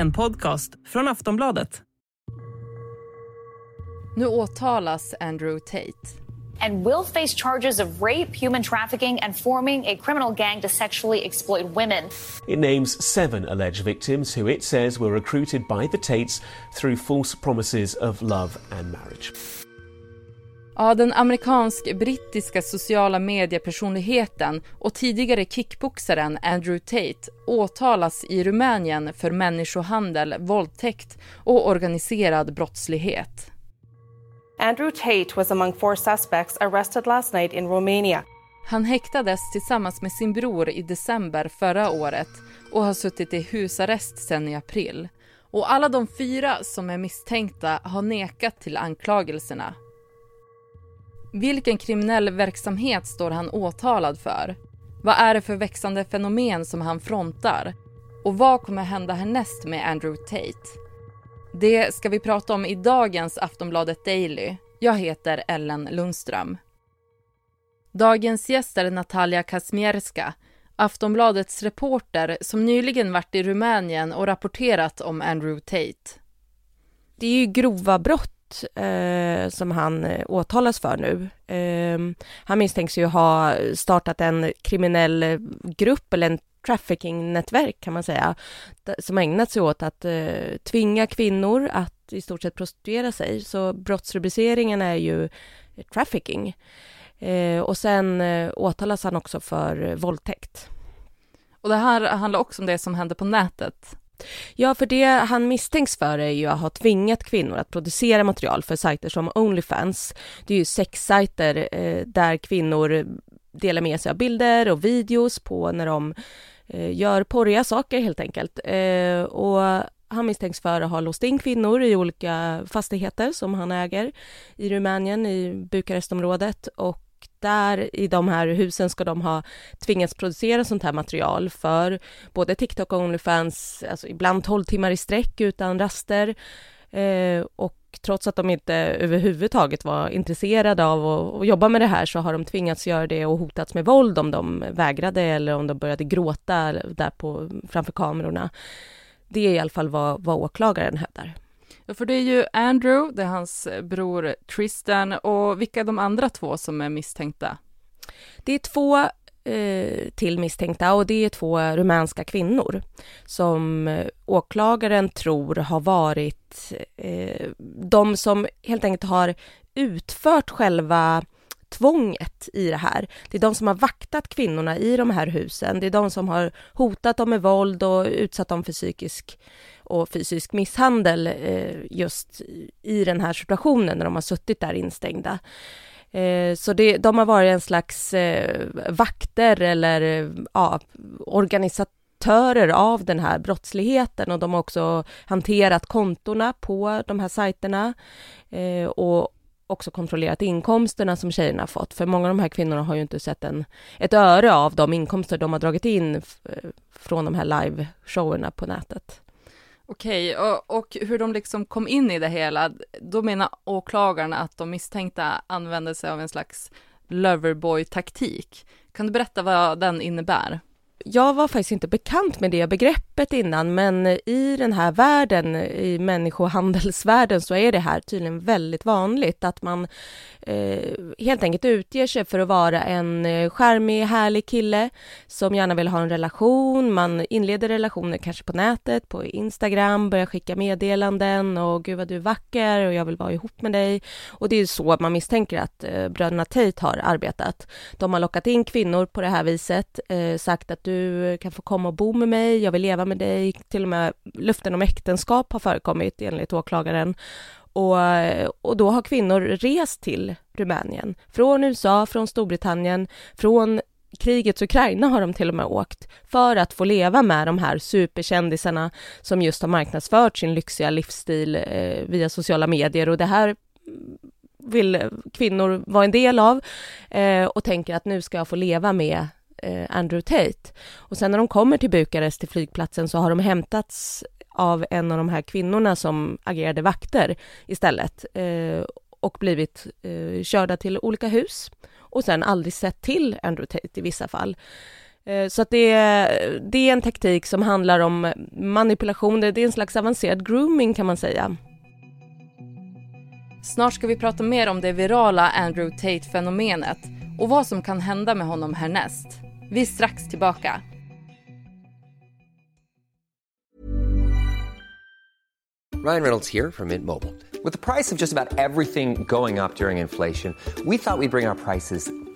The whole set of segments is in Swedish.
en podcast från Aftonbladet. Nu åtalas Andrew Tate. and will face charges of rape, human trafficking, and forming a criminal gang to sexually exploit women. It names seven alleged victims who it says were recruited by the Tates through false promises of love and marriage. Ja, den amerikansk-brittiska sociala mediepersonligheten och tidigare kickboxaren Andrew Tate åtalas i Rumänien för människohandel, våldtäkt och organiserad brottslighet. Andrew Tate was among four suspects arrested last night in Romania. Han häktades tillsammans med sin bror i december förra året och har suttit i husarrest sedan i april. Och alla de fyra som är misstänkta har nekat till anklagelserna. Vilken kriminell verksamhet står han åtalad för? Vad är det för växande fenomen som han frontar? Och vad kommer hända härnäst med Andrew Tate? Det ska vi prata om i dagens Aftonbladet Daily. Jag heter Ellen Lundström. Dagens gäst är Natalia Kazmierska, Aftonbladets reporter som nyligen varit i Rumänien och rapporterat om Andrew Tate. Det är ju grova brott eh, som han eh, åtalas för nu. Eh, han misstänks ju ha startat en kriminell eh, grupp eller en trafficking-nätverk kan man säga, som ägnat sig åt att eh, tvinga kvinnor att i stort sett prostituera sig. Så brottsrubriceringen är ju trafficking. Eh, och sen eh, åtalas han också för eh, våldtäkt. Och det här handlar också om det som händer på nätet. Ja, för det han misstänks för är ju att ha tvingat kvinnor att producera material för sajter som Onlyfans. Det är ju sexsajter eh, där kvinnor delar med sig av bilder och videos på när de eh, gör porriga saker helt enkelt. Eh, och han misstänks för att ha låst in kvinnor i olika fastigheter som han äger i Rumänien, i Bukarestområdet och där i de här husen ska de ha tvingats producera sånt här material för både TikTok och Onlyfans, alltså ibland 12 timmar i sträck utan raster. Eh, och trots att de inte överhuvudtaget var intresserade av att, att, jobba med det här så har de tvingats göra det och hotats med våld om de vägrade eller om de började gråta där på, framför kamerorna. Det är i alla fall vad, vad åklagaren hävdar. För det är ju Andrew, det är hans eh, bror Tristan och vilka är de andra två som är misstänkta? Det är två Eh, till misstänkta och det är två rumänska kvinnor som eh, åklagaren tror har varit eh, de som helt enkelt har utfört själva tvånget i det här. Det är de som har vaktat kvinnorna i de här husen. Det är de som har hotat dem med våld och utsatt dem för psykisk och fysisk misshandel eh, just i den här situationen när de har suttit där instängda. Eh, så det, de har varit en slags eh, vakter eller eh, ja, organisatörer av den här brottsligheten och de har också hanterat kontona på de här sajterna eh, och också kontrollerat inkomsterna som tjejerna fått. För många av de här kvinnorna har ju inte sett en, ett öre av de inkomster de har dragit in eh, från de här liveshowerna på nätet. Okej, och, och, hur de liksom kom in i det hela, då menar åklagarna att de misstänkta använde sig av en slags loverboy-taktik. Kan du berätta vad den innebär? Jag var faktiskt inte bekant med det begreppet innan, men i den här världen, i människohandelsvärlden, så är det här tydligen väldigt vanligt att man eh, helt enkelt utger sig för att vara en skärmig, charmig, härlig kille som gärna vill ha en relation. Man inleder relationer kanske på nätet, på Instagram, börjar skicka meddelanden och gud vad du är vacker och jag vill vara ihop med dig. Och det är så man misstänker att eh, bröderna Tate har arbetat. De har lockat in kvinnor på det här viset, eh, sagt att du du kan få komma och bo med mig, jag vill leva med dig, till och med luften om äktenskap har förekommit enligt åklagaren. Och, och då har kvinnor rest till Rumänien, från USA, från Storbritannien, från krigets Ukraina har de till och med åkt för att få leva med de här superkändisarna som just har marknadsfört sin lyxiga livsstil eh, via sociala medier. Och det här vill kvinnor vara en del av eh, och tänker att nu ska jag få leva med Eh, Andrew Tate. Och sen när de kommer till Bukarest, till flygplatsen, så har de hämtats av en av de här kvinnorna som agerade vakter istället eh, och blivit eh, körda till olika hus och sen aldrig sett till Andrew Tate i vissa fall. Eh, så att det, det är en taktik som handlar om manipulation, det är en slags avancerad grooming kan man säga. Snart ska vi prata mer om det virala Andrew Tate-fenomenet och vad som kan hända med honom härnäst. Vi är strax tillbaka. Ryan Reynolds här från Mint Mobile. Med priset på nästan allt som går upp under inflationen, trodde vi att vi skulle bring våra priser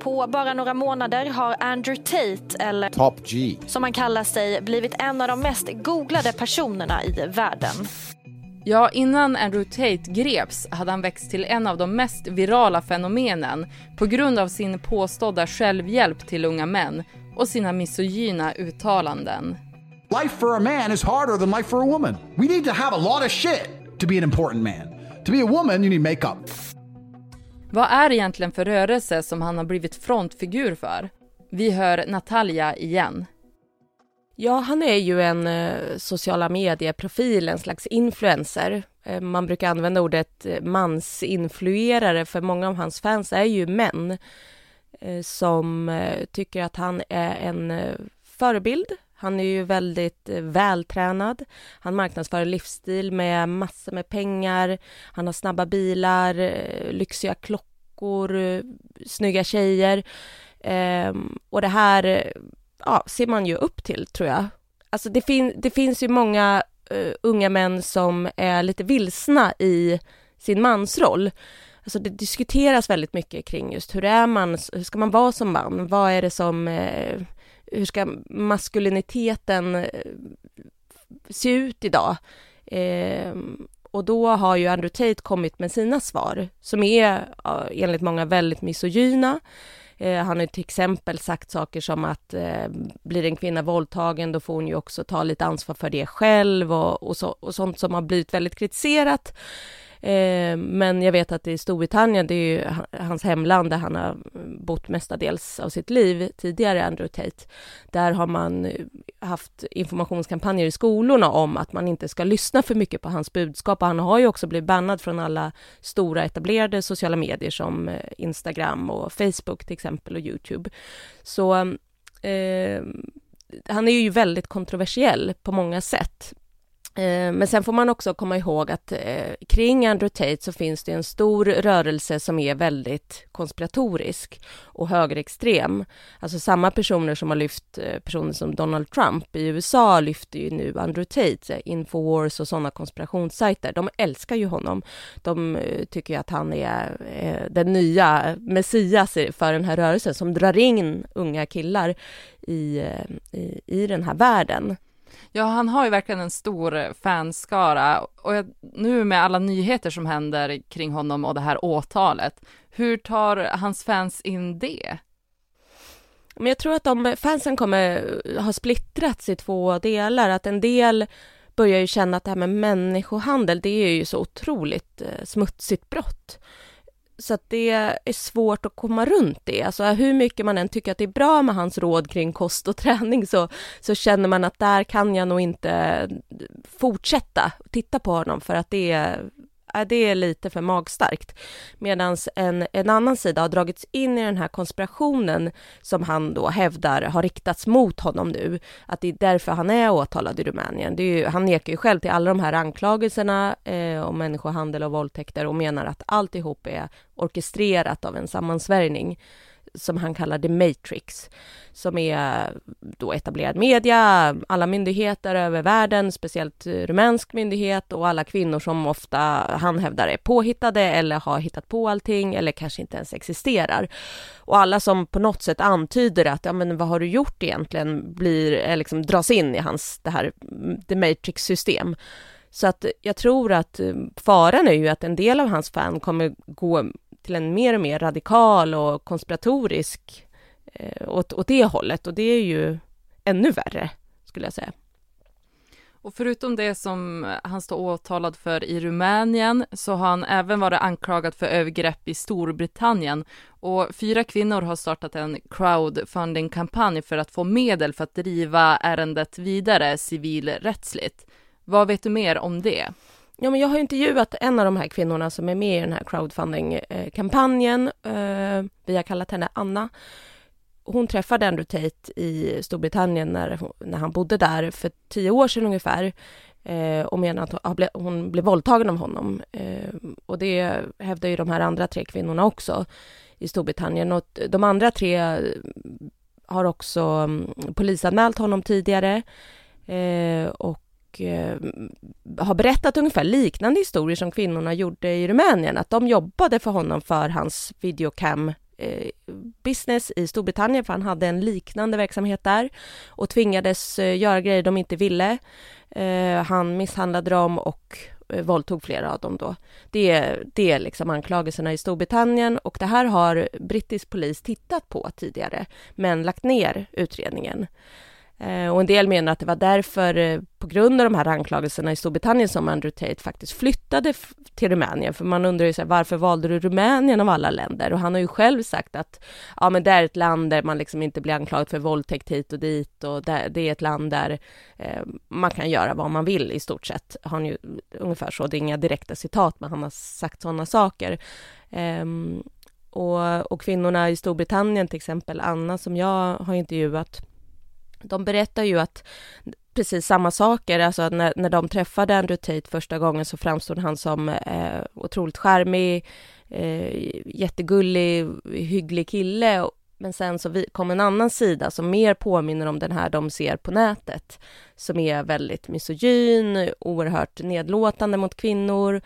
På bara några månader har Andrew Tate, eller Top G, som han kallar sig, blivit en av de mest googlade personerna i världen. Ja, innan Andrew Tate greps hade han växt till en av de mest virala fenomenen på grund av sin påstådda självhjälp till unga män och sina misogyna uttalanden. Life for a man is harder than life for a woman. We need to have a lot of shit to be an important man. To be a woman, you need makeup. Vad är egentligen för rörelse som han har blivit frontfigur för? Vi hör Natalia igen. Ja, han är ju en eh, sociala medieprofil, en slags influencer. Eh, man brukar använda ordet eh, mansinfluerare, för många av hans fans är ju män eh, som eh, tycker att han är en eh, förebild. Han är ju väldigt eh, vältränad. Han marknadsför livsstil med massor med pengar. Han har snabba bilar, eh, lyxiga klockor, eh, snygga tjejer. Ehm, och det här ja, ser man ju upp till, tror jag. Alltså det, fin det finns ju många uh, unga män som är lite vilsna i sin mansroll. Alltså det diskuteras väldigt mycket kring just hur är man, hur ska man vara som man? Vad är det som, uh, hur ska maskuliniteten eh, se ut idag? Eh, och då har ju Andrew Tate kommit med sina svar som är enligt många väldigt misogyna. Eh, han har till exempel sagt saker som att eh, blir en kvinna våldtagen, då får hon ju också ta lite ansvar för det själv och, och, så, och sånt som har blivit väldigt kritiserat. Eh, men jag vet att i Storbritannien, det är ju hans hemland där han har bott mestadels av sitt liv tidigare, Andrew Tate. Där har man eh, haft informationskampanjer i skolorna om att man inte ska lyssna för mycket på hans budskap. Och han har ju också blivit bannad från alla stora etablerade sociala medier som eh, Instagram och Facebook till exempel och Youtube. Så eh, han är ju väldigt kontroversiell på många sätt. Eh, men sen får man också komma ihåg att eh, kring Andrew Tate så finns det en stor rörelse som är väldigt konspiratorisk och högerextrem. Alltså samma personer som har lyft eh, personer som Donald Trump i USA lyfter ju nu Andrew Tate, Infowars och sådana konspirationssajter. De älskar ju honom. De tycker ju att han är den nya Messias för den här rörelsen som drar in unga killar i, i, i den här världen. Ja, han har ju verkligen en stor eh, fanskara och jag, nu med alla nyheter som händer kring honom och det här åtalet, hur tar hans fans in det? Men jag tror att de fansen kommer eh, ha splittrats i två delar, att en del börjar ju känna att det här med människohandel, det är ju så otroligt eh, smutsigt brott. Så att det är svårt att komma runt det. Alltså hur mycket man än tycker att det är bra med hans råd kring kost och träning så, så känner man att där kan jag nog inte fortsätta titta på honom för att det är Äh, det är lite för magstarkt. Medan en, en annan sida har dragits in i den här konspirationen som han då hävdar har riktats mot honom nu. Att det är därför han är åtalad i Rumänien. Det är ju, han nekar ju själv till alla de här anklagelserna eh, om människohandel och våldtäkter och menar att alltihop är orkestrerat av en sammansvärjning som han kallar The Matrix, som är då etablerad media, alla myndigheter över världen, speciellt rumänsk myndighet och alla kvinnor som ofta han hävdar är påhittade eller har hittat på allting eller kanske inte ens existerar. Och alla som på något sätt antyder att, ja men vad har du gjort egentligen, blir, eh, liksom dras in i hans, det här mm, The Matrix-system. Så att jag tror att eh, faran är ju att en del av hans fan kommer gå till en mer och mer radikal och konspiratorisk eh, åt, åt det hållet och det är ju ännu värre, skulle jag säga. Och förutom det som han står åtalad för i Rumänien så har han även varit anklagad för övergrepp i Storbritannien och fyra kvinnor har startat en crowdfunding-kampanj för att få medel för att driva ärendet vidare civilrättsligt. Vad vet du mer om det? Ja, men jag har intervjuat en av de här kvinnorna som är med i den här crowdfunding-kampanjen. Eh, vi har kallat henne Anna hon träffade Andrew Tate i Storbritannien när, när han bodde där för tio år sedan ungefär eh, och menar att hon blev våldtagen av honom. Eh, och det hävdar ju de här andra tre kvinnorna också i Storbritannien. Och de andra tre har också mm, polisanmält honom tidigare och och eh, har berättat ungefär liknande historier som kvinnorna gjorde i Rumänien, att de jobbade för honom för hans videocam Eh, business i Storbritannien, för han hade en liknande verksamhet där och tvingades eh, göra grejer de inte ville. Eh, han misshandlade dem och eh, våldtog flera av dem då. Det är, det är liksom anklagelserna i Storbritannien och det här har brittisk polis tittat på tidigare, men lagt ner utredningen. Eh, och en del menar att det var därför, eh, på grund av de här anklagelserna i Storbritannien, som Andrew Tate faktiskt flyttade till Rumänien. För man undrar ju så här, varför valde du Rumänien av alla länder? Och han har ju själv sagt att ja, men det är ett land där man liksom inte blir anklagad för våldtäkt hit och dit och det, det är ett land där eh, man kan göra vad man vill i stort sett. Han ju ungefär så, det är inga direkta citat, men han har sagt sådana saker. Eh, och, och kvinnorna i Storbritannien, till exempel Anna, som jag har intervjuat, de berättar ju att precis samma saker, alltså när, när de träffade Andrew Tate första gången så framstod han som eh, otroligt charmig, eh, jättegullig, hygglig kille. Men sen så kom en annan sida som mer påminner om den här de ser på nätet, som är väldigt misogyn, oerhört nedlåtande mot kvinnor.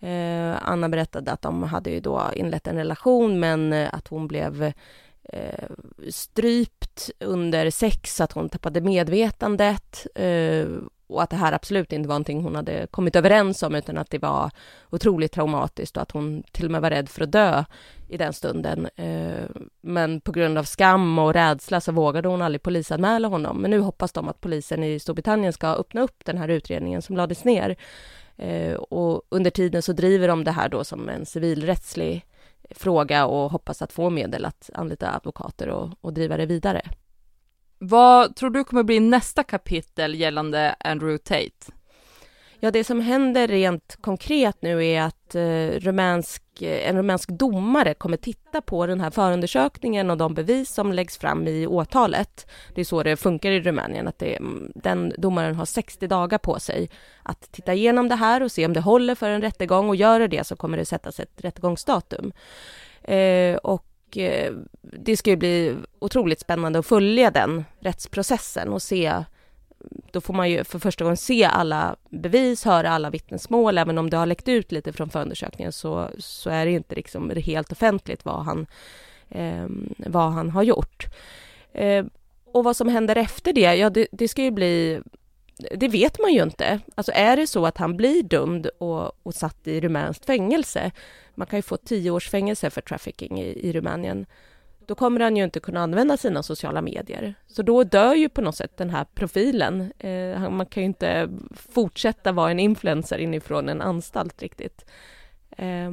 Eh, Anna berättade att de hade ju då inlett en relation, men eh, att hon blev eh, strypt under sex, så att hon tappade medvetandet eh, och att det här absolut inte var någonting hon hade kommit överens om utan att det var otroligt traumatiskt och att hon till och med var rädd för att dö i den stunden. Eh, men på grund av skam och rädsla så vågade hon aldrig polisanmäla honom. Men nu hoppas de att polisen i Storbritannien ska öppna upp den här utredningen som lades ner. Eh, och under tiden så driver de det här då som en civilrättslig fråga och hoppas att få medel att anlita advokater och, och driva det vidare. Vad tror du kommer bli nästa kapitel gällande Andrew Tate? Ja, det som händer rent konkret nu är att eh, rumänsk, en rumänsk domare kommer titta på den här förundersökningen och de bevis som läggs fram i åtalet. Det är så det funkar i Rumänien, att det, mm, den domaren har 60 dagar på sig att titta igenom det här och se om det håller för en rättegång och gör det så kommer det sättas ett rättegångsdatum. Eh, och eh, det ska ju bli otroligt spännande att följa den rättsprocessen och se då får man ju för första gången se alla bevis, höra alla vittnesmål. Även om det har läckt ut lite från förundersökningen så, så är det inte liksom helt offentligt vad han, eh, vad han har gjort. Eh, och vad som händer efter det, ja det, det, ska ju bli det vet man ju inte. Alltså är det så att han blir dömd och, och satt i rumänskt fängelse, man kan ju få tio års fängelse för trafficking i, i Rumänien, då kommer han ju inte kunna använda sina sociala medier. Så då dör ju på något sätt den här profilen. Eh, man kan ju inte fortsätta vara en influencer inifrån en anstalt riktigt. Eh,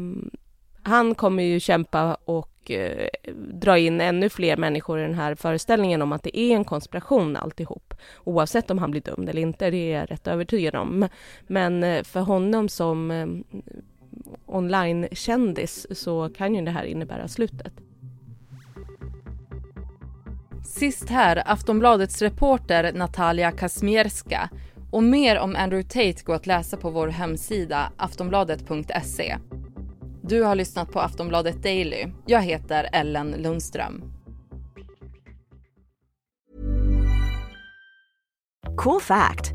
han kommer ju kämpa och eh, dra in ännu fler människor i den här föreställningen om att det är en konspiration alltihop. Oavsett om han blir dömd eller inte, det är jag rätt övertygad om. Men eh, för honom som eh, online-kändis så kan ju det här innebära slutet. Sist här Aftonbladets reporter Natalia Kazmierska och mer om Andrew Tate går att läsa på vår hemsida aftonbladet.se. Du har lyssnat på Aftonbladet Daily. Jag heter Ellen Lundström. Cool fact